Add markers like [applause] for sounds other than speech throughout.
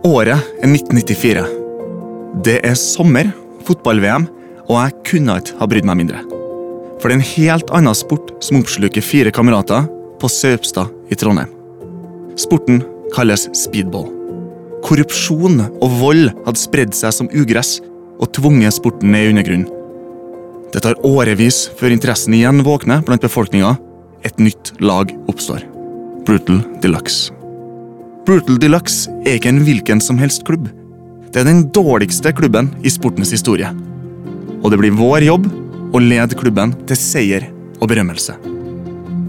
Året er 1994. Det er sommer, fotball-VM, og jeg kunne ikke ha brydd meg mindre. For det er en helt annen sport som oppsluker fire kamerater på Saupstad i Trondheim. Sporten kalles speedball. Korrupsjon og vold hadde spredd seg som ugress og tvunget sporten ned i undergrunnen. Det tar årevis før interessen igjen våkner blant befolkninga. Et nytt lag oppstår. Brutal Deluxe. Brutal Deluxe er ikke en hvilken som helst klubb. Det er den dårligste klubben i sportens historie. Og det blir vår jobb å lede klubben til seier og berømmelse.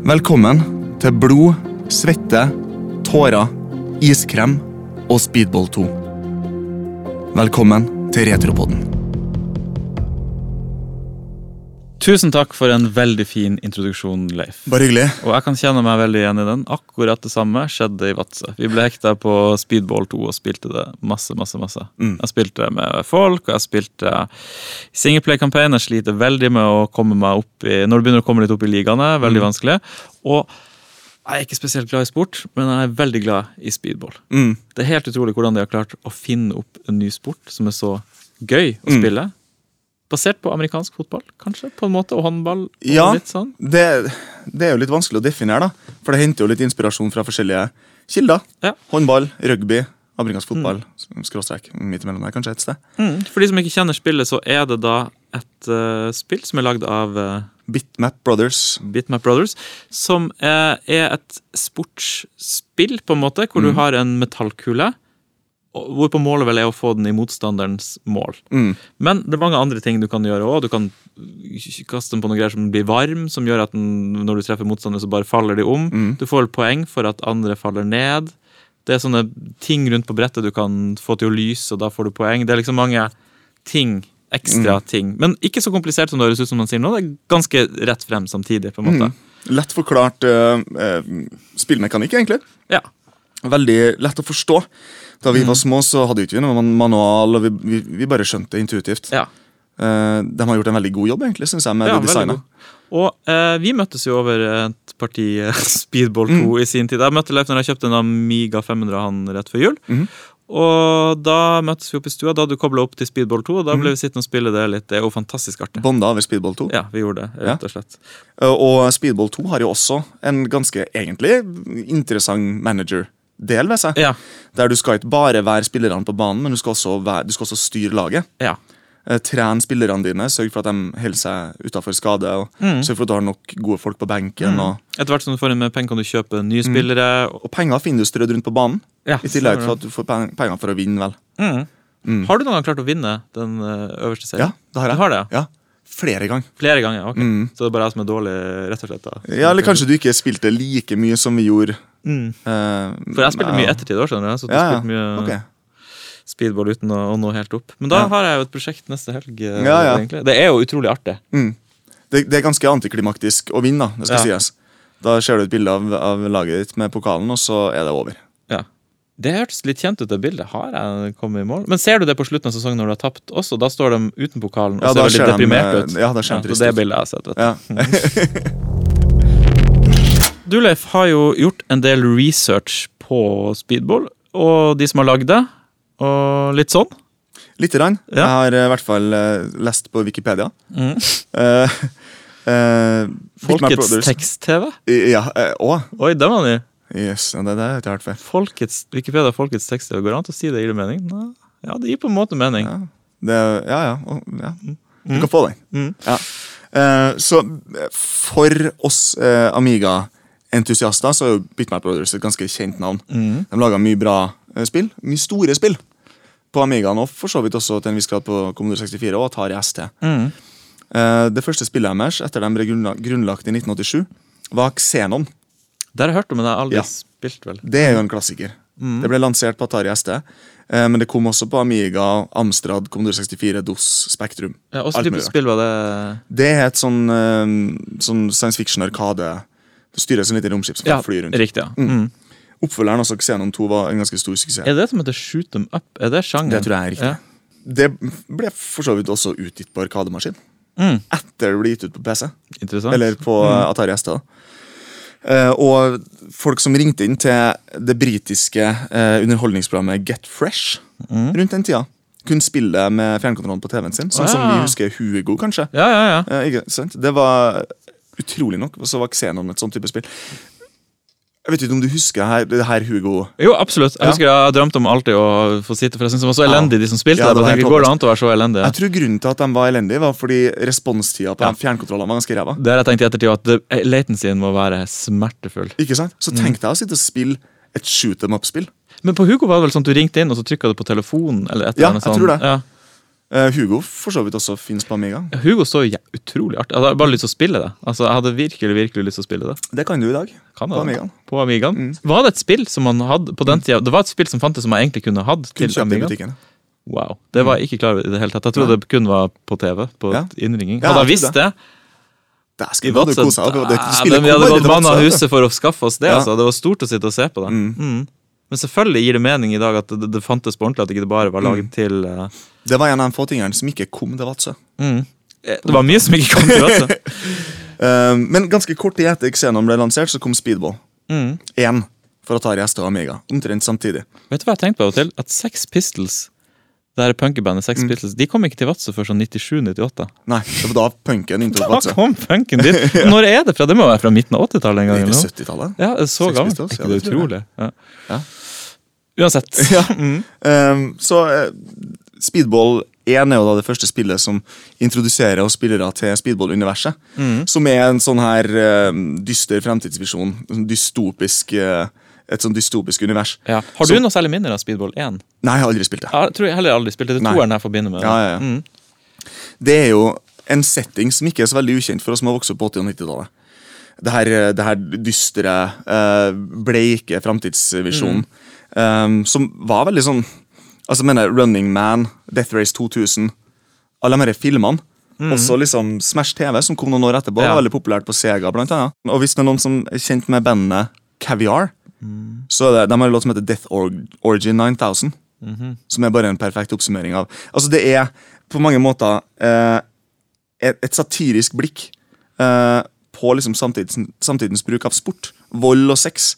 Velkommen til blod, svette, tårer, iskrem og Speedball 2. Velkommen til Retropodden. Tusen takk for en veldig fin introduksjon, Leif. Bare hyggelig. Og jeg kan kjenne meg veldig igjen i den. Akkurat det samme skjedde i Vadsø. Vi ble hekta på Speedball 2 og spilte det masse, masse, masse. Mm. Jeg spilte med folk, og jeg spilte singleplay-campaign. Jeg sliter veldig med å komme meg opp i Når du begynner å komme litt opp i ligaene, veldig vanskelig. Og jeg er ikke spesielt glad i sport, men jeg er veldig glad i speedball. Mm. Det er helt utrolig hvordan de har klart å finne opp en ny sport som er så gøy å Mm. Basert på amerikansk fotball, kanskje, på en måte, og håndball. og Ja. litt sånn. Det, det er jo litt vanskelig å definere, da. For det henter jo litt inspirasjon fra forskjellige kilder. Ja. Håndball, rugby, amerikansk fotball. Skråstrek midt imellom der, kanskje et sted. Mm. For de som ikke kjenner spillet, så er det da et uh, spill som er lagd av uh, Bitmap Brothers. Bitmap Brothers, som uh, er et sportsspill, på en måte, hvor du har en metallkule. Hvorpå målet vel er å få den i motstanderens mål. Mm. Men det er mange andre ting du kan gjøre òg. Du kan kaste den på noe greier som blir varm, som gjør at den, når du treffer motstanderen, så bare faller de om. Mm. Du får poeng for at andre faller ned. Det er sånne ting rundt på brettet du kan få til å lyse, og da får du poeng. Det er liksom mange ting, ekstra Mm. ting. Men ikke så komplisert som det høres ut som man sier nå. Det er ganske rett frem samtidig, på en måte. Lett forklart uh, spillmekanikk, egentlig. Ja. Veldig lett å forstå. Da vi var små, så hadde vi ikke noen manual, og vi, vi, vi bare skjønte det intuitivt. ja. Uh, de har gjort en veldig god jobb, egentlig, synes jeg, med Ja, det designet. Og uh, vi møttes jo over et parti eh, [laughs] Speedball 2 Mm. i sin tid. Jeg møtte Leif når jeg kjøpte en Amiga 500 han rett før jul. Mm. Og da møttes vi opp i stua. Da hadde du kobla opp til Speedball 2, og da ble ble vi sittende og spille det litt. Det er jo fantastisk artig. Bonda over Speedball 2. Ja, vi gjorde det, rett og slett. Ja. Og Speedball 2 har jo også en ganske egentlig interessant manager-del ved seg. Ja. Der du skal ikke bare være spillerne på banen, men du skal også, være, du skal også styre laget. ja. Eh, Tren spillerne dine, sørg for at de holder seg utafor skade. Og Mm. Sørg for at du har nok gode folk på benken. Og, Etter hvert som du får inn mer penger, kan du kjøpe nye spillere. og- og penger finner du strødd rundt på banen. Ja, I tillegg til at du får penger for å vinne, vel. Mm. Mm. Har du noen gang klart å vinne den eh, øverste serien? Ja, det har jeg. Du har det, ja. Flere ganger. Flere ganger? ok. Mm. Så det er bare jeg som er dårlig, rett og slett? da? Ja, Eller kanskje du ikke spilte like mye som vi gjorde. Mm. Uh, For jeg spilte mye ettertid òg, skjønner du. Så du Ja, ja. spilte mye okay. speedball uten å, nå helt opp. Men da Ja. har jeg jo et prosjekt neste helg. eh, Ja, egentlig. Det er jo utrolig artig. Mm. Det, det er ganske antiklimaktisk å vinne, da. Det skal sies. Da ser du et bilde av, av laget ditt med pokalen, og så er det over. Ja. Det hørtes litt kjent ut, det bildet. Har jeg kommet i mål? Men ser du det på slutten av sesongen når du har tapt også? Da står de uten pokalen og Ja, ser ser deprimert eh, ut. ja, da ser de så ut. det bildet jeg har sett, vet du. Ja. [laughs] Du, Leif, har jo gjort en del research på speedball, og de som har lagd det, og litt sånn. Lite grann. Ja. Jeg har eh, i hvert fall eh, lest på Wikipedia. Mm. [laughs] Uh, uh, Folkets tekst-TV? Ja, Uh, Oi, den var ny. Yes, ja, det, det jeg ikke hørt før. Folkets, Wikipedia Folkets tekst-TV. Går det an å si det gir det mening? Nå, Ja, det gir på en måte mening. Ja, det, ja, ja, og, ja. Du Mm. kan få den. Mm. Ja. Eh, så eh, for oss eh, Amiga-entusiaster så er jo Bitmap Brothers et ganske kjent navn. Mm. De laga mye bra eh, spill. Mye store spill på Amigaen, og for så vidt også til en viss grad på Commodore 64 og Atari ST. Mm. Eh, det første spillet deres etter de ble grunnlagt i 1987, var Xenon. Det har jeg hørt om, men jeg har aldri Ja. spilt, vel. Det er jo en klassiker. Mm. Det ble lansert på Atari ST, eh, men det kom også på Amiga, Amstrad, Commodore 64, DOS, Spektrum. Ja, Hvilken type spill var det? Det er et sånn, eh, sånn science fiction-arkade. Det styres en liten romskip som kan fly rundt. Riktig, ja. Mm. Oppfølgeren også, Xenon 2, var en ganske stor suksess. Er det som heter shoot them up? Er det sjangeren? Det tror jeg er riktig. Ja. Det ble for så vidt også utgitt på Arkademaskin. Mm. Etter det ble gitt ut på PC. Interessant. Eller på Mm. eh, Atari ST. da. Eh, og folk som ringte inn til det britiske eh, underholdningsprogrammet Get Fresh rundt den tida, kunne spille med fjernkontrollen på TV-en sin. Sånn ja, som vi husker Hugo, kanskje. Ja, ja, ja. Eh? Det var utrolig nok. Og så var Xenon et sånt type spill. Jeg vet ikke om du husker her, det her Hugo Jo, absolutt. Jeg Ja. husker jeg drømte om alltid å få sitte, for jeg synes de var så elendige, de som spilte. Ja, det det, jeg tenker, Går det an å være så elendige? Jeg tror grunnen til at de var elendige, var fordi responstida på Ja. de fjernkontrollene var ganske ræva. Det har jeg tenkt i ettertid, at det- latencyen må være smertefull. Ikke sant? Så Mm. tenk deg å sitte og spille et shoot them up-spill. Men på Hugo var det vel sånn at du ringte inn, og så trykka du på telefonen? eller et Ja, eller annet jeg sånn. tror det. Ja. Eh, Hugo for så vidt også finnes på Amiga. Ja, Hugo så ja, utrolig artig Jeg hadde bare lyst til å spille det. Altså, Jeg hadde virkelig virkelig lyst til å spille det. Det kan du i dag. Kan På det, Amigaen. Mm. På Amigaen. Var det et spill som man hadde på den tida? Det var et spill som fantes som man egentlig kunne hatt til i Amigaen? Wow, Det var jeg ikke klar over i det hele tatt. Jeg trodde det kun var på TV. på Ja. innringing. Hadde jeg visst det ja, Vi hadde gått mann av huset for å skaffe oss det. Ja. altså. Det var stort å sitte og se på det. Mm. Mm. Men selvfølgelig gir det mening i dag at det, det fantes på ordentlig, at det ikke bare var laget Mm. til uh... Det var en av de få tingene som ikke kom til Vadsø. mm. Det var mye som ikke kom til Vadsø. uh, [laughs] men ganske kort tid etter Xenon ble lansert, så kom Speedball. Mm. Én for Atari ST og Amiga. Omtrent samtidig. Vet du hva jeg tenkte på til? At Sex Pistols det her punkebandet Mm. Sex Pistols, de kom ikke til Vadsø før sånn 97-98. Nei, det var da punken inntok [laughs] Da kom punken dit! [laughs] Når er det fra? Det må være fra midten av 80-tallet en gang? Gikk eller det noe? 70-tallet? Ja, så gammelt. Pistols, ja, det er utrolig? Ja. Ja. Uansett. [laughs] Ja. Mm. Um, så eh, Speedball 1 er jo da det første spillet som introduserer oss spillere til Speedball-universet. Mm. Som er en sånn her eh, dyster fremtidsvisjon. En dystopisk, uh, et sånn dystopisk univers. Ja. Har Så- du noe særlig minner av Speedball 1? Nei, jeg har aldri spilt det. Jeg tror jeg heller aldri spilt det. Nei. Toeren jeg forbinder med det. Ja, ja, ja. Mm. Det er jo en setting som ikke er så veldig ukjent for oss som har vokst opp på 80- og 90-tallet. Det det her dystre, bleike framtidsvisjonen. Eh, som var veldig sånn Altså, mener Running Man, Death Race 2000 Alle de her filmene. Også liksom Smash TV, som kom noen år etterpå. Ja. var Veldig populært på Sega, blant annet. Og hvis det er noen som er kjent med bandet Caviar, så er det, de har en låt som heter Death Or Origin 9000. Som er bare en perfekt oppsummering av Altså, det er på mange måter eh, et, et satirisk blikk eh, på liksom samtidens, samtidens bruk av sport. Vold og sex.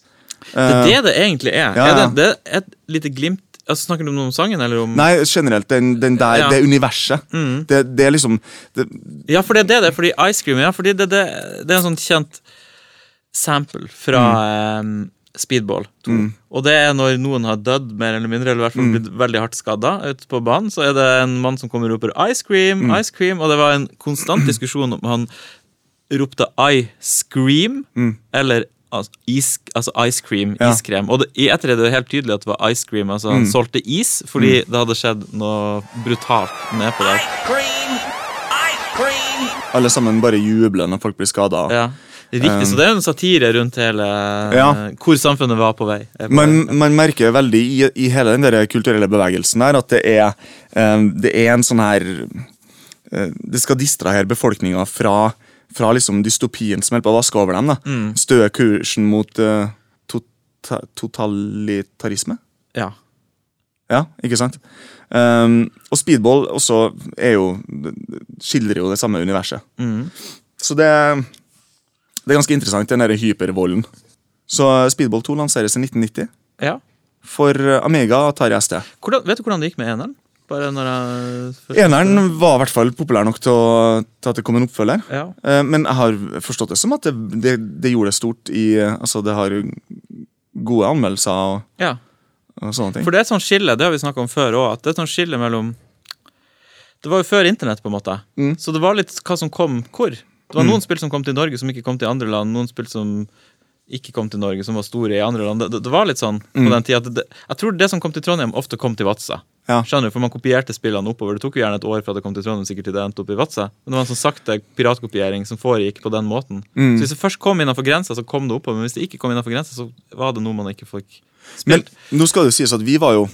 Det er det det egentlig er. Ja, Er det, det er et lite glimt altså, Snakker du om sangen, eller om Nei, generelt den, den der, Ja. Mm. det universet. Det, det er liksom det, Ja, for det er det det er. Fordi Ice Cream ja, fordi det, det, det er en sånn kjent sample fra Mm. um, Speedball 2. Og det er når noen har dødd mer eller mindre, eller i hvert fall Mm. blitt veldig hardt skada ute på banen, så er det en mann som kommer og roper 'Ice Cream', Mm. Ice Cream, og det var en konstant [clears throat] diskusjon om han ropte 'I scream' eller altså, is, altså ice cream, Mm. Ja. iskrem. Og det, i etter er det helt tydelig at det var ice cream. Altså Mm. Han solgte is fordi det hadde skjedd noe brutalt nedpå der. Ice cream! Ice cream! alle sammen bare jubler når folk blir skada. Ja, Riktig, så det er en satire rundt hele Ja. hvor samfunnet var på vei. På Man, vei. man merker veldig i, i hele den der kulturelle bevegelsen her at det er, eh, det er en sånn her eh, Det skal distrahere befolkninga fra, fra liksom dystopien som holder på å vaske over dem. da. Mm. Støe kursen mot uh, tota, totalitarisme. Ja. Ja, ikke sant? Um, og speedball også er jo skildrer jo det samme universet. Mm. Så det, det er ganske interessant, den derre hypervolden. Så Speedball 2 lanseres i 1990 ja. for Amiga og Atari ST. Hvordan, vet du hvordan det gikk med eneren? Bare når jeg Eneren var i hvert fall populær nok til, å, til at det kom en oppfølger. Ja. Eh, Men jeg har forstått det som at det, det, det gjorde det stort i Altså, det har gode anmeldelser og, ja. og sånne ting. For det er et sånt skille, det har vi snakka om før òg, at det er et sånt skille mellom Det var jo før internett, på en måte, Mm. så det var litt hva som kom hvor. Det var noen spill som kom til Norge, som ikke kom til andre land. Noen spill som ikke kom til Norge, som var store i andre land. Det, det, var litt sånn på den tida. jeg tror det som kom til Trondheim, ofte kom til Vadsø. Ja. Skjønner du, For man kopierte spillene oppover. Det tok jo gjerne et år fra det kom til Trondheim, sikkert til det endte opp i Vadsø. Men det var en sånn sakte piratkopiering som foregikk på den måten. Mm. Så hvis det først kom innenfor grensa, så kom det oppover. Men hvis det ikke kom innenfor grensa, så var det noe man ikke fikk spilt. Men nå skal det jo sies at vi var jo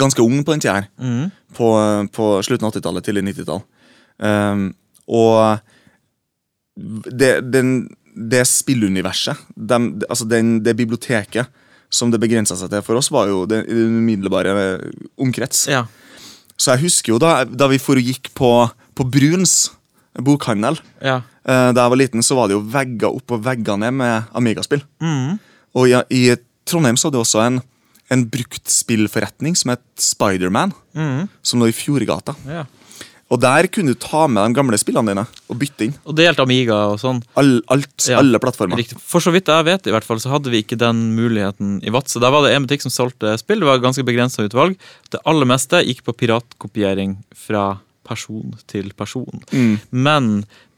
ganske unge på den tida her. Mm. På, på slutten av 80-tallet, tidlig 90-tall. Um, og det, den, det spilluniverset, dem- altså den, det biblioteket som det begrensa seg til for oss, var jo den umiddelbare omkrets. Ja. Så jeg husker jo da, da vi for og gikk på, på Bruns bokhandel. Ja. Eh, da jeg var liten, så var det jo vegger opp og vegger ned med Amiga-spill. Mm. Og i, i Trondheim så hadde det også en, en bruktspillforretning som het Spiderman, Mm. som lå i Fjordgata. ja. Og der kunne du ta med de gamle spillene dine og bytte inn. Og det gjaldt Amiga og sånn. All, alt, Ja. Alle plattformer. Riktig. For så vidt jeg vet, i hvert fall, så hadde vi ikke den muligheten i Vadsø. Der var det en butikk som solgte spill. Det var ganske begrensa utvalg. Det aller meste gikk på piratkopiering fra person til person. Mm. Men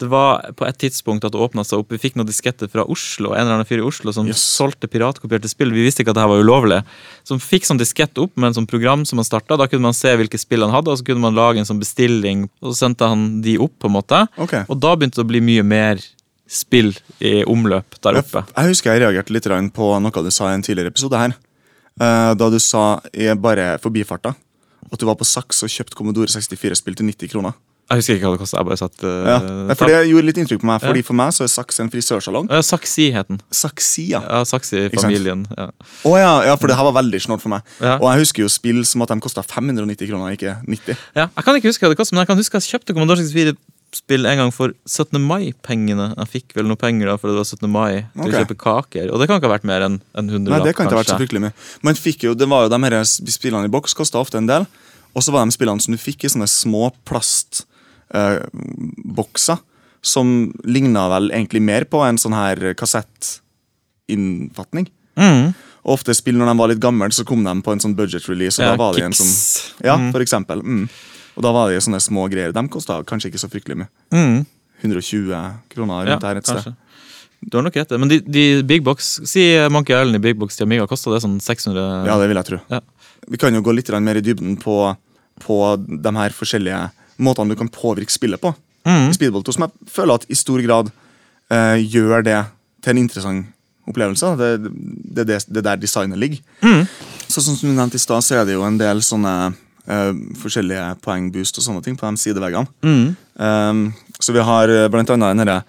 det var på et tidspunkt at det åpna seg opp. Vi fikk noen disketter fra Oslo, en eller annen fyr i Oslo som Yes. solgte piratkopierte spill. Vi visste ikke at det var ulovlig. Som fikk sånn diskett opp med en sånn program som man starta. Da kunne man se hvilke spill han hadde, og så kunne man lage en sånn bestilling, og så sendte han de opp, på en måte. Okay. Og da begynte det å bli mye mer spill i omløp der oppe. jeg husker jeg reagerte litt på noe du sa i en tidligere episode her. Eh, da du sa i bare forbifarta at du var på Saks og kjøpte Commodore 64-spill til 90 kroner. Jeg husker ikke hva det kosta. Jeg bare satt uh, Ja. Nei, for Det gjorde litt inntrykk på meg, fordi Ja. for meg så er Saks en frisørsalong. Uh, Saksi het den. Saksi, ja. Ja, Saksi-familien. Ja. Å ja, ja, for det her var veldig snålt for meg. Ja. Og jeg husker jo spill som at de kosta 590 kroner, ikke 90. ja. Jeg kan ikke huske hva det kostet, men jeg kan huske at jeg kjøpte Commodore 64-spill en gang for 17. mai-pengene. Jeg fikk vel noen penger da, for det var 17. mai til okay. å kjøpe kaker. Og det kan ikke ha vært mer enn en 100 Nei, det kan ikke ha vært så fryktelig mye. Men fikk jo, det var jo de her spillene i boks kosta ofte en del. Og så var de spillene som du fikk i sånne små plastbokser. som ligna vel egentlig mer på en sånn her kassettinnfatning. Mm. Ofte spill når de var litt gamle, så kom de på en sånn budget release. Og Ja, da var det en sånn, ja, for eksempel. Mm. Og da var det sånne små greier. De kosta kanskje ikke så fryktelig mye. Mm. 120 kroner Ja, rundt her et sted. Du har nok rett. Men de, de Big Box Si Monkey Island i Big Box til Amiga kosta det sånn 600 Ja, det vil jeg tro. Ja. Vi kan jo gå litt mer i dybden på, på de her forskjellige måtene du kan påvirke spillet på. Mm. I Speedball 2, som jeg føler at i stor grad eh, gjør det til en interessant opplevelse. Det er det, det, det der designet ligger. Mm. Så som du nevnte i stad, så er det jo en del sånne eh, forskjellige poengboost og sånne ting på de sideveggene. Mm. Um, så vi har eh, blant annet den derre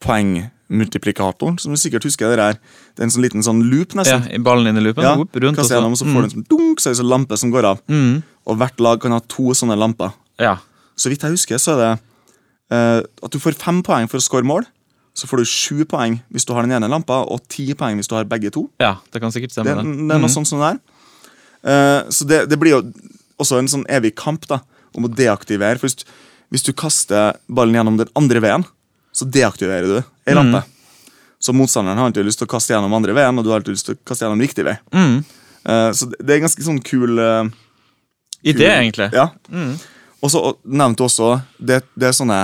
poengmultiplikatoren, som du sikkert husker. Det er, det er en sånn liten sånn loop, Ja, nesten. i ballen inn i loopen. Ja, opp, rundt, og så- gjennom, så får du en sånn dunk, så er det sånn lampe som går av. mm. Og hvert lag kan ha to sånne lamper. Ja. Så vidt jeg husker, så er det uh, at du får fem poeng for å score mål. Så får du sju poeng hvis du har den ene lampa, og ti poeng hvis du har begge to. ja, det kan sikkert Det, stemme. det er noe sånt som det er. Uh, så det, det blir jo også en sånn evig kamp da, om å deaktivere. For hvis, hvis du kaster ballen gjennom den andre veien, så deaktiverer du ei lampe. Så motstanderen har alltid lyst til å kaste gjennom andre veien, og du har alltid lyst til å kaste gjennom riktig vei. Mm. Uh, så det, er ganske sånn kul eh, Idé, egentlig. Ja. Og så nevnte du også det, det er sånne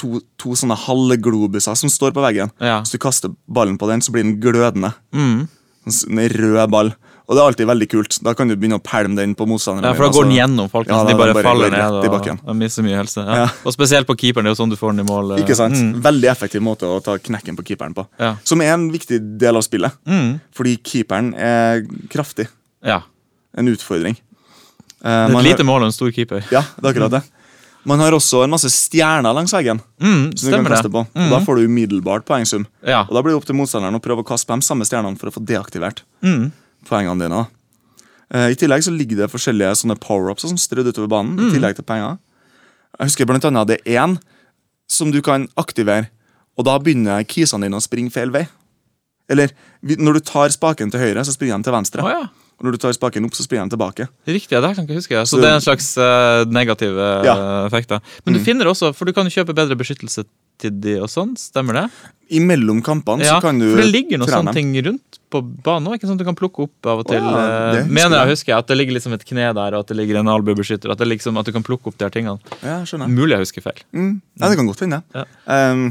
to, to sånne halvglobuser som står på veggen. Ja. Hvis du kaster ballen på den, så blir den glødende. Mm. En rød ball. Og det er alltid veldig kult. Da kan du begynne å pælme den på motstanderen. Ja, for da går den gjennom folk. Ja, de bare, bare faller ned og, og mister mye helse. Ja. Ja. Og spesielt på keeperen. Det er jo sånn du får den i mål. eh. Ikke sant? Mm. Veldig effektiv måte å ta knekken på keeperen på. Ja. Som er en viktig del av spillet. Mm. Fordi keeperen er kraftig. ja. En utfordring. Eh, Det er et lite har, mål og en stor keeper. ja, det er akkurat det. Man har også en masse stjerner langs veggen. Mm, som du kan kaste det. på. Og Da får du umiddelbart poengsum. Ja. Og Da blir det opp til motstanderen å prøve å kaste på de samme stjernene for å få deaktivert Mm. Poengene dine. Eh, I tillegg så ligger det forskjellige sånne power-ups som strødd utover banen. Mm. i tillegg til penger. Jeg husker blant annet det er én som du kan aktivere, og da begynner kisene dine å springe feil vei. Eller når du tar spaken til høyre, så springer de til venstre. Oh, ja. Og når du tar spaken opp, så springer de tilbake. Riktig, ja, det kan jeg ikke huske. Så Så- det er en slags uh, negativ eh, Ja. effekt. da. Men du finner også, for du kan jo kjøpe bedre beskyttelse til de og sånn, stemmer det? Imellom kampene Ja, så kan du trene. for det ligger noen sånne ting rundt på banen òg, sant? Du kan plukke opp av og til. ja, eh, mener jeg jeg. husker at det ligger liksom et kne der, og at det ligger en albuebeskytter. At, liksom, at du kan plukke opp de her tingene. Ja, skjønner. Mulig jeg husker feil. Mm. Ja, det kan godt hende. Ja. Um,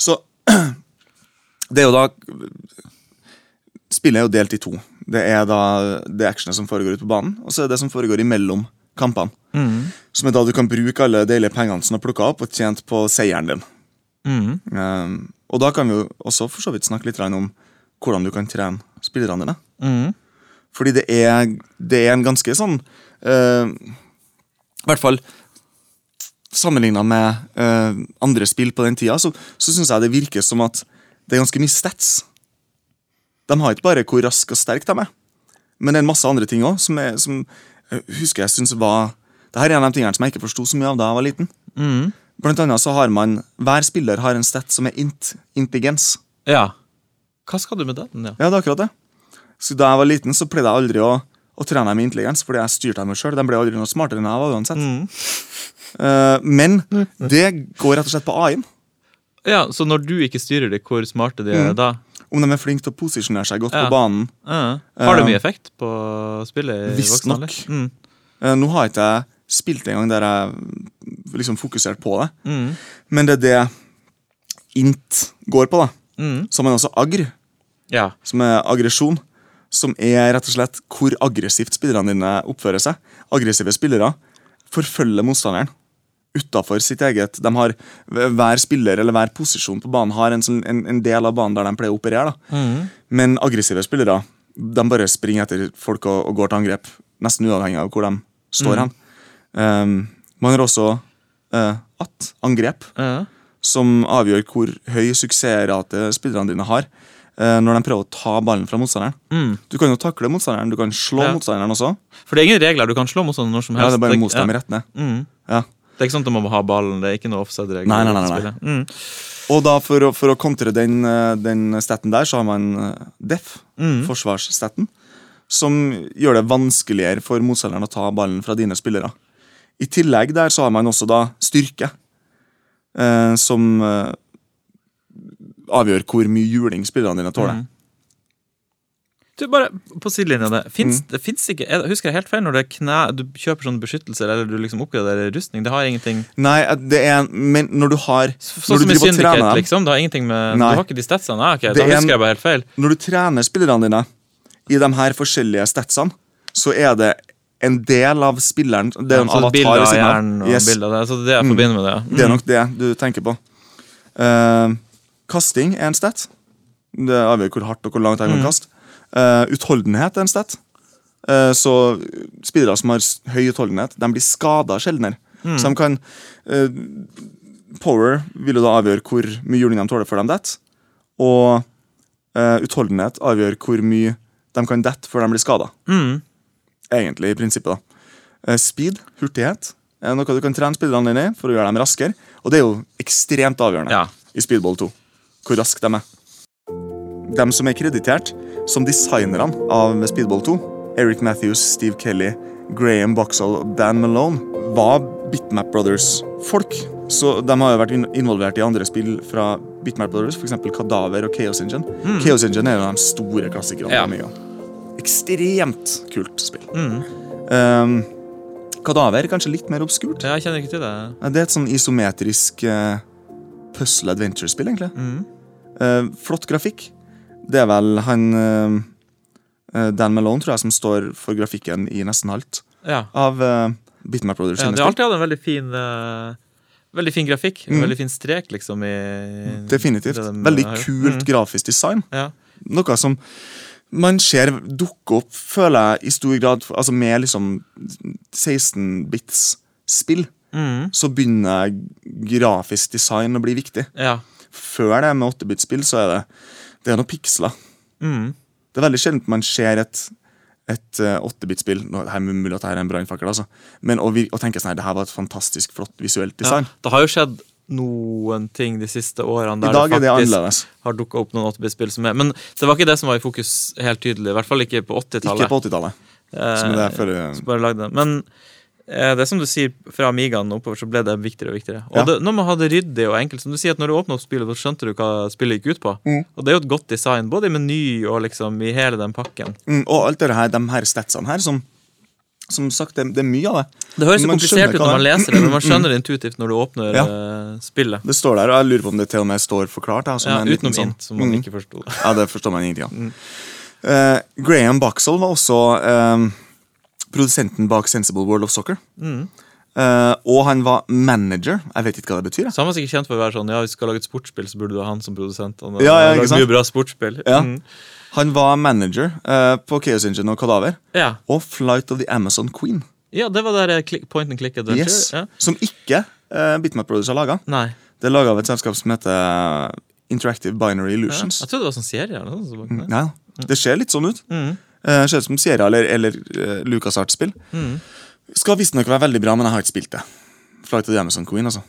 så [clears throat] Det er jo da Spillet er jo delt i to. Det er da det actionet som foregår ute på banen, og så er det det som foregår imellom kampene. Mm. Som er da du kan bruke alle deilige pengene som du har plukka opp, og tjent på seieren din. Mm. Um, og da kan vi jo også for så vidt snakke litt om hvordan du kan trene spillerne dine. Mm. Fordi det er, det er en ganske sånn uh, I hvert fall sammenligna med uh, andre spill på den tida, så, så syns jeg det virker som at det er ganske mye stats. De har ikke bare hvor rask og sterk de er, men det er en masse andre ting òg som, er- som jeg husker jeg synes var det her er en av de tingene som jeg ikke forsto så mye av da jeg var liten. Mm. Blant annet så har man Hver spiller har en stat som er int, intelligens. Ja. Hva skal du med den? Ja. Ja, det er akkurat det. Så Da jeg var liten, så pleide jeg aldri å, å trene dem med intelligens, fordi jeg styrte dem jo sjøl. De ble aldri noe smartere enn jeg var uansett. Mm. Uh, men det går rett og slett på AI-en. ja, Så når du ikke styrer det, hvor smarte de er da? Om de er flinke til å posisjonere seg godt Ja. på banen. Ja. Har det mye effekt på spillet? i Visst nok. Mm. Uh, nå har ikke jeg spilt en gang der jeg liksom fokusert på det, Mm. men det er det int går på. da. Mm. Som er også agr, Ja. som er aggresjon. Som er rett og slett hvor aggressivt spillerne dine oppfører seg. Aggressive spillere forfølger motstanderen utafor sitt eget de har, Hver spiller eller hver posisjon på banen har en, sånn- en, en del av banen der de pleier å operere. Mm. Men aggressive spillere de bare springer etter folk og, og går til angrep, nesten uavhengig av hvor de står hen. Um, man har også uh, at angrep, Ja. som avgjør hvor høy suksessrate spillerne dine har uh, når de prøver å ta ballen fra motstanderen. Mm. Du kan jo takle motstanderen, du kan slå Ja. motstanderen også. For det er ingen regler. Du kan slå motstanderen når som helst. Ja, det er bare Det- mos dem ja. rett ned. Mm. Ja. Det er ikke sånn at man må ha ballen. Det er ikke noe offside-regler. Nei, nei, nei, nei. Mm. Og da for for å kontre den, uh, den staten der, så har man uh, def, Mm. forsvarsstaten, som gjør det vanskeligere for motstanderen å ta ballen fra dine spillere. I tillegg der så har man også da styrke, eh, som eh, avgjør hvor mye juling spillerne dine tåler. Mm. Du, bare på sidelinja det. Fins, Mm. det fins ikke jeg Husker jeg helt feil når det er knæ, du kjøper sånn beskyttelse eller du liksom oppgraderer rustning? Det har ingenting Nei, eh, det er Men når du har Sånn Når du som i Syndicate, liksom. Det har ingenting med Nei. Du har ikke de statsene? Ah, okay, da husker en- jeg bare helt feil. Når du trener spillerne dine i de her forskjellige statsene, så er det en del av spilleren Det er en så avatar i ved av siden av. Yes. bilder av det. Så det jeg Mm. forbinder med det. ja. Det er Mm. nok det du tenker på. Uh, kasting er en stat. Det avgjør hvor hardt og hvor langt jeg kan Mm. kaste. Uh, utholdenhet er en stat. Uh, så spillere som har høy utholdenhet, de blir skada sjeldnere. Mm. Så de kan eh, Power vil jo da avgjøre hvor mye juling de tåler før de detter. Og eh, utholdenhet avgjør hvor mye de kan dette før de blir skada. Mm. Egentlig, i prinsippet. da. Eh, Speed, hurtighet, er noe du kan trene spillerne dine i for å gjøre dem raskere. Og det er jo ekstremt avgjørende Ja. i Speedball 2. Hvor raske de er. De som er kreditert som designerne av Speedball 2, Eric Matthews, Steve Kelly, Graham Boxall og Dan Malone, var Bitmap Brothers-folk. Så de har jo vært involvert i andre spill fra Bitmap Brothers, f.eks. Kadaver og Chaos Engine. Chaos Engine er jo de store klassikerne. Ja. Ekstremt kult spill. Mm. Um, Kadaver kanskje litt mer obskurt. Jeg kjenner ikke til det. Det er et sånn isometrisk uh, puzzle adventure-spill, egentlig. Mm. Uh, flott grafikk. Det er vel han eh, eh, Dan Malone, tror jeg, som står for grafikken i nesten alt Ja. av uh, Bitmap Brothers. ja det har alltid hatt en veldig fin eh, Veldig fin grafikk. Mm. veldig fin strek, liksom. I, Definitivt. de Veldig kult Mm. grafisk design. Ja. Noe som man ser dukke opp, føler jeg, i stor grad altså med liksom 16-bits spill. Mm. Så begynner grafisk design å bli viktig. ja. Før det med 8-bit-spill så er det Det er noen piksler. Mm. Det er veldig sjelden man ser et et eh, 8-bit-spill Nå er det mulig at det her er en brannfakkel, altså. Men å, å tenke sånn her, det her var et fantastisk flott visuelt Ja. design. Det har jo skjedd noen ting de siste årene der er det faktisk har dukka opp noen 8-bit-spill som er Men det var ikke det som var i fokus helt tydelig. I hvert fall ikke på 80-tallet. Ikke på 80-tallet. Som det er før som bare lagde det. Men eh, det er som du sier, fra Amigaen oppover så ble det viktigere og viktigere. Og Ja. det, når man hadde ryddig og enkelt, som du sier at når du åpna opp spillet, så skjønte du hva spillet gikk ut på. Mm. Og det er jo et godt design, både i meny og liksom i hele den pakken. mm, Og alt det her, de her statsene her, som som sagt, det, det er mye av det. Det høres så komplisert ut når man er. leser det, men man skjønner [clears throat] det intuitivt når du åpner Ja. eh, spillet. Det står der, og jeg lurer på om det til og med står forklart. Ja, Ja, utenom sånn- int, som man Mm. ikke forsto. [laughs] Ja, det forstår man ingenting av. Eh, Graham Boxall var også uh, produsenten bak Sensible World of Soccer. Mm. Uh, og han var manager. Jeg vet ikke hva det betyr. jeg. Så han var sikkert kjent for å være sånn Ja, hvis du skal lage et sportsspill, så burde du ha han som produsent. Han Ja, ja, ikke sant? mye bra sportsspill. Ja. Mm. Han var manager eh, på Chaos Engine og Kadaver. ja. Og Flight of the Amazon Queen. ja, det var der eh, point and click adventure. Yes. Ja. Som ikke uh, Bitmap Brothers har laga. Nei. Det er laga av et selskap som heter eh, Interactive Binary Ja. Illusions. Jeg trodde det var sånn serie. Eller noe sånt. Mm, Ja, det ser litt sånn ut. Mm. Uh, ser ut som Sierra eller, eller uh, LucasArts-spill. Mm. Skal visstnok være veldig bra, men jeg har ikke spilt det. Flight of the Amazon Queen, altså.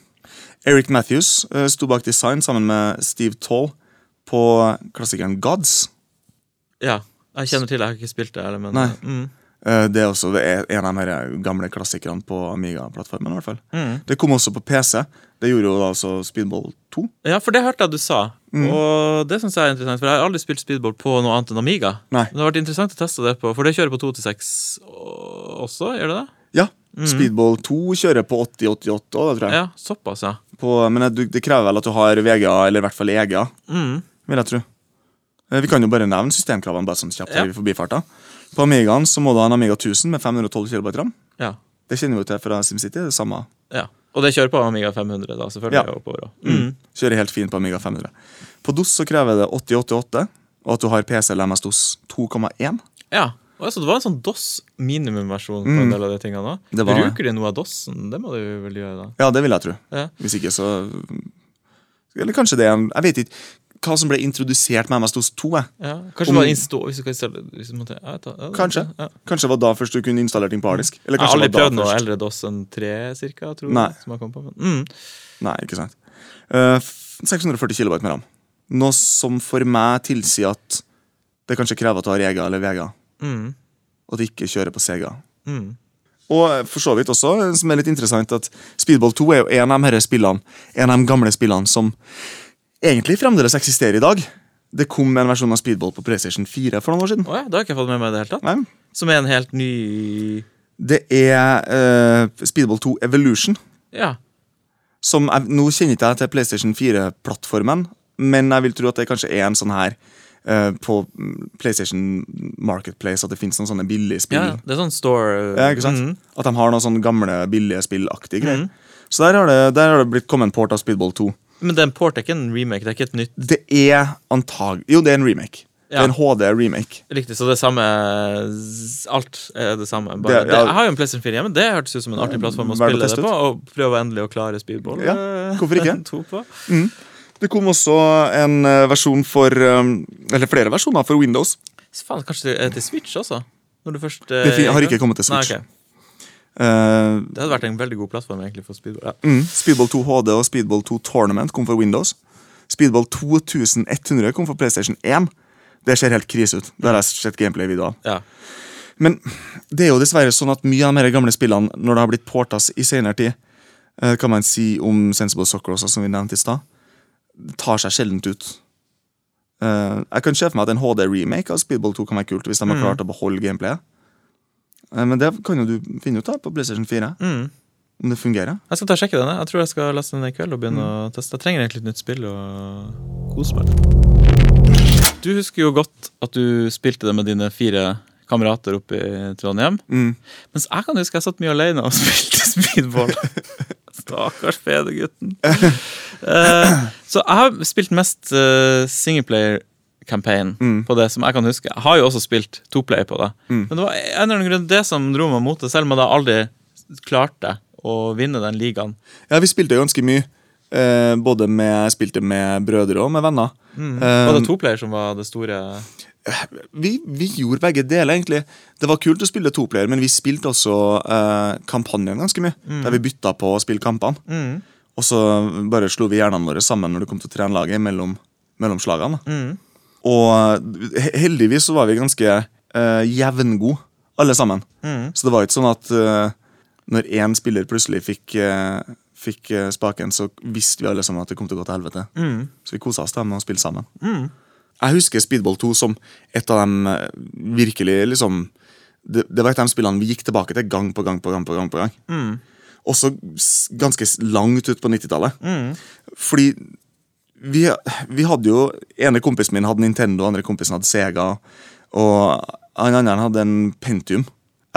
Eric Matthews eh, sto bak design sammen med Steve Toll på klassikeren Gods. Ja, jeg kjenner til det. Jeg har ikke spilt det. Eller, men, Nei. Mm. Eh, Det er også det er en av de gamle klassikerne på Amiga-plattformen. i hvert fall. Mm. Det kom også på PC. Det gjorde jo da altså Speedball 2. Ja, for det hørte jeg du sa. Mm. Og det synes jeg er interessant, for jeg har aldri spilt speedball på noe annet enn Amiga. Nei. Men det har vært interessant å teste det på, for det kjører på 2-6 også, gjør det det? Ja, Speedball 2 kjører på 8088 òg, tror jeg. Mm. Ja, såpass, ja. På, men det, det krever vel at du har VGA, eller i hvert fall EGA, Mm. vil jeg tro. Eh, Vi kan jo bare nevne systemkravene bare sånn kjapt Ja. i forbifarta. På Amigaen så må du ha en Amiga 1000 med 512 KB ram. ja. Det kjenner vi jo til fra SimCity. det samme. Ja. Og det kjører på Amiga 500, da, selvfølgelig. Ja. oppover. Mm. Kjører helt fint på Amiga 500. På DOS så krever det 8088, og at du har PC eller MS-DOS 2,1. Ja. Altså, det var en sånn DOS minimumversjon på en del av de tingene. da. Mm. Bruker de noe av DOS-en? Det må du vel gjøre, da. Ja, det vil jeg tro. Ja. Hvis ikke, så Eller kanskje det er en Jeg vet ikke hva som ble introdusert med MS-DOS 2. Jeg. Ja. Kanskje Om- var install hvis du kan installere hvis du måtte, ja, ta- ja, Kanskje. Ja. Kanskje var da først du kunne installere ting på harddisk. Eller Jeg har aldri prøvd noe eldre DOS enn 3, cirka, tror jeg. Som jeg kom på. Men, mm. Nei, ikke sant. Uh, 640 kilobyte med ram. Noe som for meg tilsier at det kanskje krever at du har EGA eller Vega. Mm. og at du ikke kjører på Sega. Mm. Og for så vidt også, eh, som er litt interessant, at Speedball 2 er jo en av de her spillene, en av de gamle spillene som egentlig fremdeles eksisterer i dag. Det kom en versjon av Speedball på PlayStation 4 for noen år siden. Oh ja, det har jeg ikke fått med meg det hele tatt. Nei. Som er en helt ny Det er uh, Speedball 2 Evolution. Ja. Som jeg, nå kjenner ikke jeg til PlayStation 4-plattformen, men jeg vil tro at det kanskje er en sånn her uh, på mm, PlayStation Marketplace, at det finnes noen sånne billige spill. ja. Det er sånn store Ja, ikke sant? Mm. At de har noen sånne gamle, billige spillaktige greier. Så der har, det, der har det blitt kommet en port av Speedball 2. Men den port er ikke en remake, det er ikke et nytt Det er antag... Jo, det er en remake. Det er en HD-remake. Riktig, så det er samme Alt er det samme. Bare, Det- det, jeg har jo en PlayStation 4 hjemme. Det hørtes ut som en artig plattform å spille det på. Og prøve endelig å klare speedball. Ja, eh, hvorfor ikke? [laughs] to på. Det kom også en eh, versjon for eh, Eller flere versjoner for Windows. Så Faen, kanskje til Switch også? Når du først Det har ikke kommet til Switch. Nei, ok. Eh, Det hadde vært en veldig god plattform egentlig for speedball. Ja. mm, Speedball 2 HD og Speedball 2 Tournament kom for Windows. Speedball 2100 kom for PlayStation 1. Det ser helt krise ut. Det har jeg sett gameplay-videoer av. Ja. Men det er jo dessverre sånn at mye av de gamle spillene, når det har blitt portas i senere tid, eh, kan man si om Sensible Soccer også, som vi nevnte i stad, tar seg sjeldent ut. Eh, jeg kan se for meg at en HD-remake av Speedball 2 kan være kult, hvis de har klart å beholde gameplayet. Eh, men det kan jo du finne ut av på PlayStation 4, Mm. om det fungerer. Jeg skal ta og sjekke den. jeg. Tror jeg skal laste den i kveld og begynne å teste. Jeg trenger egentlig et nytt spill og kose meg. Du husker jo godt at du spilte det med dine fire kamerater oppe i Trondheim. Mm. Mens jeg kan huske jeg satt mye alene og [laughs] spilte speedball. Stakkars fedegutten. uh, [laughs] så jeg har spilt mest uh, singleplayer-campaign Mm. på det som jeg kan huske. Jeg har jo også spilt toplay på det. Men det var en eller annen grunn det som dro meg mot det, selv om jeg da aldri klarte å vinne den ligaen. Ja, vi spilte ganske mye. Eh, både med, jeg spilte med brødre og med venner. Eh, Var det toplayer som var det store vi, vi gjorde begge deler, egentlig. Det var kult å spille toplayer, men vi spilte også eh, kampanjen ganske mye. Der vi bytta på å spille kampene. Mm. Og så bare slo vi hjernene våre sammen når det kom til å trene laget mellom, mellom slagene. Mm. Og heldigvis så var vi ganske uh, jevngode, alle sammen. Mm. Så det var ikke sånn at uh, når én spiller plutselig fikk, uh, fikk eh, spaken, så visste vi alle sammen at det kom til å gå til helvete. Mm. Så vi kosa oss da med å spille sammen. Jeg husker Speedball 2 som et av eh, virkelig liksom det, det var et av de spillene vi gikk tilbake til gang på gang på gang. på gang, på gang. Mm. Også ganske langt ut på 90-tallet. Fordi vi, vi hadde jo ene kompisen min hadde Nintendo, andre kompisen hadde Sega, og han andre hadde en Pentium.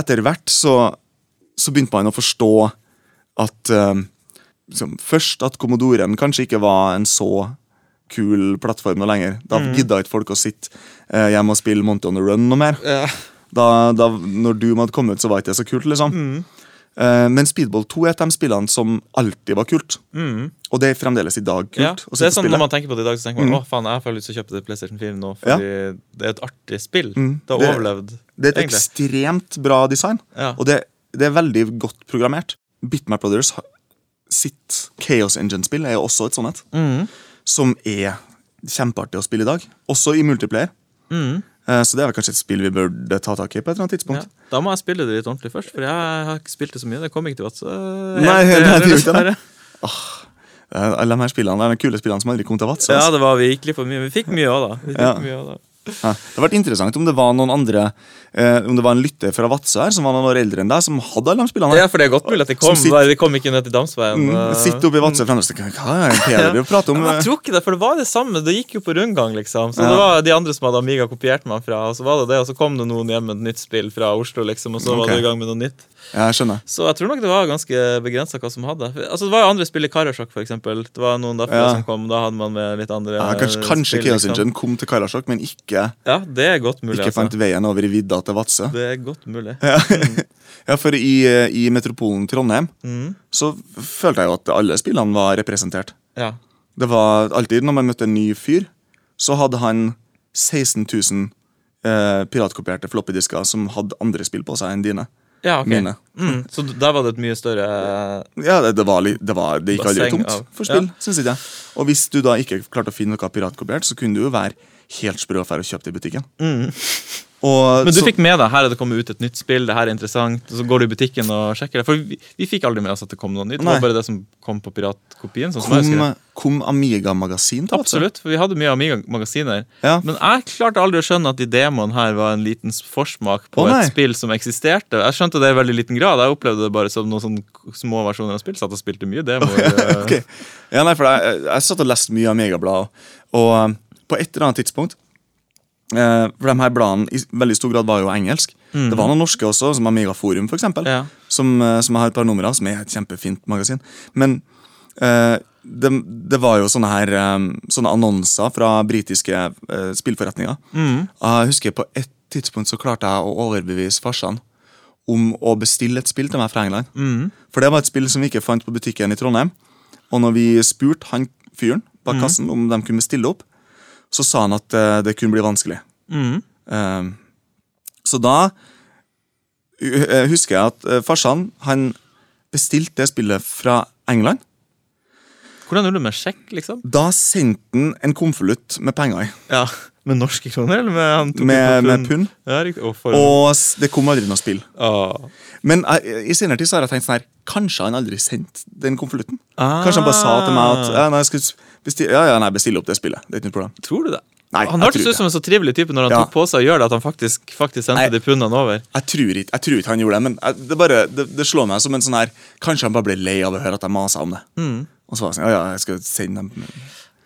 Etter hvert så, så begynte man å forstå at uh, liksom, Først at Commodoren kanskje ikke var en så kul plattform noe lenger. Da gidda ikke folk å sitte uh, hjemme og spille Monty on the Run noe mer. Da, da, når Doom hadde kommet, så var ikke det så kult. liksom. Eh, men Speedball 2 er et av de spillene som alltid var kult. Og det er fremdeles i dag kult. Ja, det er sånn. Når man tenker på det i dag, så tenker man å faen, jeg har lyst til å kjøpe det PlayStation 4 nå, fordi det er et artig spill. Det har Det- overlevd. Det er et egentlig. ekstremt bra design, Ja. og det, det er veldig godt programmert. Bitmap Brothers sitt Chaos Engine-spill er også et sånt et. Som er kjempeartig å spille i dag. Også i multiplayer. Eh, Så det er kanskje et spill vi burde ta tak i på et eller annet Ja. tidspunkt. Da må jeg spille det litt ordentlig først, for jeg har ikke spilt det så mye. Det kom ikke til Vats. Nei, nei, eh, det gjorde ikke det. Eh, Alle de her spillene de kule spillene som aldri kom til Vats. Ja, det var virkelig for mye. Vi fikk mye òg, da. Vi fikk Ja. mye også, da. Ja. Det hadde vært interessant om det var noen andre eh, Om det var en lytter fra Vadsø her som var noen år eldre enn deg, som hadde alle de spillene. her. Ja, for det er godt mulig at de kom. Sitt, de kom ikke ned til Damsveien. Mm, og- Sitte oppe i Vadsø fremdeles. Hva er det vil prate om? Ja, jeg tror ikke det, for det var det samme. Det gikk jo på rundgang, liksom. Så det var de andre som hadde Amiga kopiert meg fra, og så var det det, og så kom det noen hjem med et nytt spill fra Oslo, liksom, og så var det i gang med noe nytt. Ja, jeg skjønner. Så jeg tror nok det var ganske begrensa hva som hadde. Altså, det var jo andre spill i Karasjok, eksempel. Det var noen derfra Ja. som kom, da hadde man med litt andre Ja, kanskje kanskje spill, liksom. Kom til Karasjok, men ikke, Ja, det er godt mulig, ikke altså. fant veien over i vidda til Vadsø. Det er godt mulig. [laughs] Ja. ja, for i, eh, i metropolen Trondheim Mm. så følte jeg jo at alle spillene var representert. Ja. Det var alltid når man møtte en ny fyr, så hadde han 16 000 eh, piratkopierte floppydisker som hadde andre spill på seg enn dine. ja, ok. Mm. Så der var det et mye større Ja, det, det, var, det, var, det gikk aldri tomt for spill, Ja. ikke jeg. Og hvis du da ikke klarte å finne noe piratkopiert, så kunne du jo være helt sprø affære å kjøpe det i butikken. Og Men du så- fikk med deg her er det kommet ut et nytt spill, det her er interessant, og så går du i butikken og sjekker det. For vi, vi fikk aldri med oss at det kom noe nytt. Det var bare det som kom på piratkopien. Sånn som jeg kom, kom Amiga-magasin Absolutt, for vi hadde mye Amiga-magasiner. Ja. Men jeg klarte aldri å skjønne at de demoene her var en liten forsmak på Å, et spill som eksisterte. Jeg skjønte det i veldig liten grad. Jeg opplevde det bare som noen sånne små versjoner av spill. Satt og spilte mye demoer. [laughs] Okay. Ja, nei, for jeg, jeg satt og leste mye Amiga-blad, og på et eller annet tidspunkt eh, For de her bladene i veldig stor grad var jo engelsk. Det var noen norske også, som Amiga Forum, for eksempel, Ja. som, eh, som jeg har et par numre av, som er et kjempefint magasin. Men eh, det, det var jo sånne her eh, Sånne annonser fra britiske eh, spillforretninger. Jeg husker på et tidspunkt så klarte jeg å overbevise farsan om å bestille et spill til meg fra England. For det var et spill som vi ikke fant på butikken i Trondheim. Og når vi spurte han fyren bak kassen om de kunne stille opp, så sa han at uh, det kunne bli vanskelig. Eh, så da uh, husker jeg at uh, farsan han bestilte det spillet fra England. Hvordan gjorde du med sjekk, liksom? Da sendte han en konvolutt med penger i. Ja, Med norske kroner, eller med, Med, med pund. Ja. Og Og det kom aldri noe spill. Ah. Men jeg, i senere tid så har jeg tenkt sånn her Kanskje han aldri sendte den konvolutten? Ah. Kanskje han bare sa til meg at ja, nei, jeg skal bestille, ja, ja, nei, bestille opp det spillet. Det er ikke noe problem. Tror du det? Nei, han hørtes ut som en så trivelig type når han Ja. tok på seg og gjør det, at han faktisk, faktisk sendte de pundene over. Jeg tror ikke, jeg tror ikke han gjorde det, men jeg, det, bare, det, det slår meg som en sånn her Kanskje han bare ble lei av å høre at jeg masa om det. Mm. Og så var jeg sånn, ja, ja, jeg skal sende dem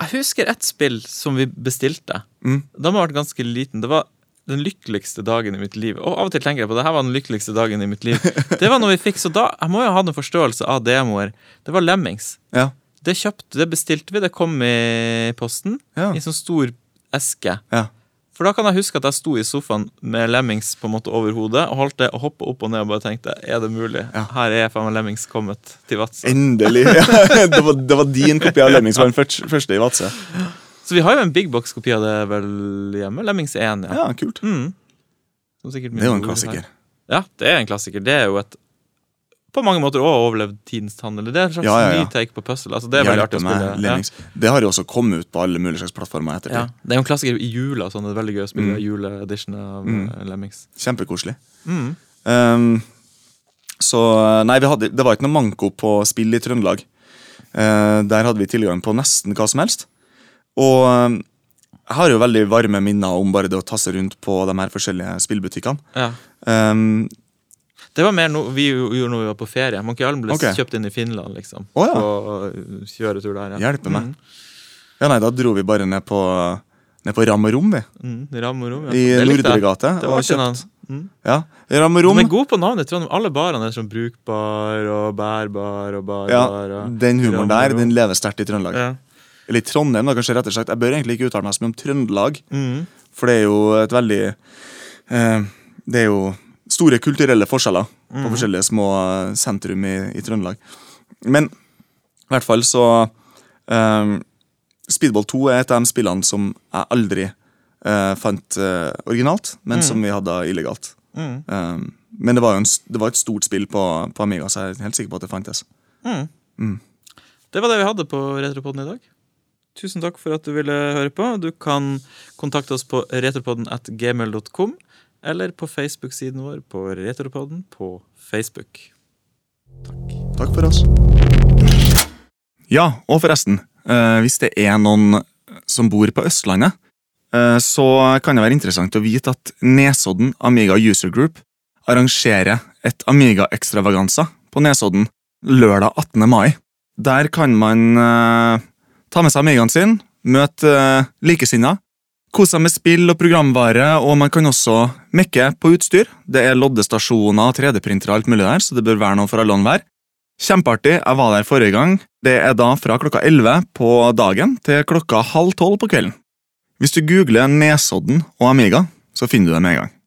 Jeg husker ett spill som vi bestilte. Mm. Da må jeg ha vært ganske liten. Det var den lykkeligste dagen i mitt liv. Og av og til tenker jeg på det her var den lykkeligste dagen i mitt liv. [laughs] Det var når vi fikk, så da, Jeg må jo ha en forståelse av demoer. Det var Lemmings. Ja. Det kjøpte, det bestilte vi, det kom i posten. Ja. I sånn stor eske. ja. For da kan jeg huske at jeg sto i sofaen med Lemmings på en måte over hodet og holdt det og hoppa opp og ned og bare tenkte er det mulig? Ja. Her er faen meg Lemmings kommet til Vadsø. Endelig! [laughs] Det, var, det var din kopi av Lemmings var den første, første i Vadsø. Så vi har jo en big box-kopi av det vel hjemme. Lemmings 1, ja. Ja, kult. Mm. Det er jo en klassiker. her. Ja, det er en klassiker. Det er jo et på mange måter også overlevd tidens tann. Eller det er en slags Ja, ja, ja. ny take på puzzle. Altså, det er veldig artig å spille. Det har jo også kommet ut på alle mulige slags plattformer Ja. det. Det er jo en klassiker i jula. Sånn, det er veldig gøy å spille Mm. juleedition av Mm. eh, Lemmings. Kjempekoselig. Mm. Um, så nei, vi hadde, det var ikke noe manko på spill i Trøndelag. Uh, der hadde vi tilgang på nesten hva som helst. Og um, jeg har jo veldig varme minner om bare det å tasse rundt på de her forskjellige spillbutikkene. Ja. Um, Det var mer noe vi gjorde når vi var på ferie. Monkey Island ble okay. kjøpt inn i Finland, liksom. Å, ja. På uh, kjøretur der. Ja. Hjelpe meg. Mm. ja, nei, da dro vi bare ned på, ned på Ram og Rom, vi. Mm. Ram og rom, ja. I. Nordregate. Det var kjøpt- Mm. Ja, Ram og Rom. De er gode på navnet. Trondheim. Alle barene er sånn brukbar og bærbar og barbar. Ja, den humoren der, den lever sterkt i Trøndelag. Ja. Eller i Trondheim, da, kanskje rett og slett. Jeg bør egentlig ikke uttale meg så mye om Trøndelag, Mm. for det er jo et veldig eh, Det er jo store kulturelle forskjeller mm. på forskjellige små eh, sentrum i, i Trøndelag. Men i hvert fall så eh, Speedball 2 er et av de spillene som jeg aldri eh, fant eh, originalt, men som vi hadde illegalt. Mm. Eh, men det var en, det var et stort spill på, på Amiga, så jeg er helt sikker på at det fantes. Mm. Mm. Det var det vi hadde på Retropodden i dag. Tusen takk for at du ville høre på. Du kan kontakte oss på retropodden at gmail.com, eller på Facebook-siden vår på Retropodden på Facebook. Takk Takk for oss. Ja, og forresten, eh, hvis det er noen som bor på Østlandet, eh, så kan det være interessant å vite at Nesodden Amiga User Group arrangerer et Amiga-ekstravaganza på Nesodden lørdag 18. mai. Der kan man eh, ta med seg Amigaen sin, møte eh, likesinnede, seg med spill og programvare, og man kan også mekke på utstyr. Det er loddestasjoner, 3D-printere og alt mulig der, så det bør være noe for alle enhver. Kjempeartig. Jeg var der forrige gang. Det er da fra klokka 11 på dagen til klokka halv tolv på kvelden. Hvis du googler Nesodden og Amiga, så finner du det med en gang.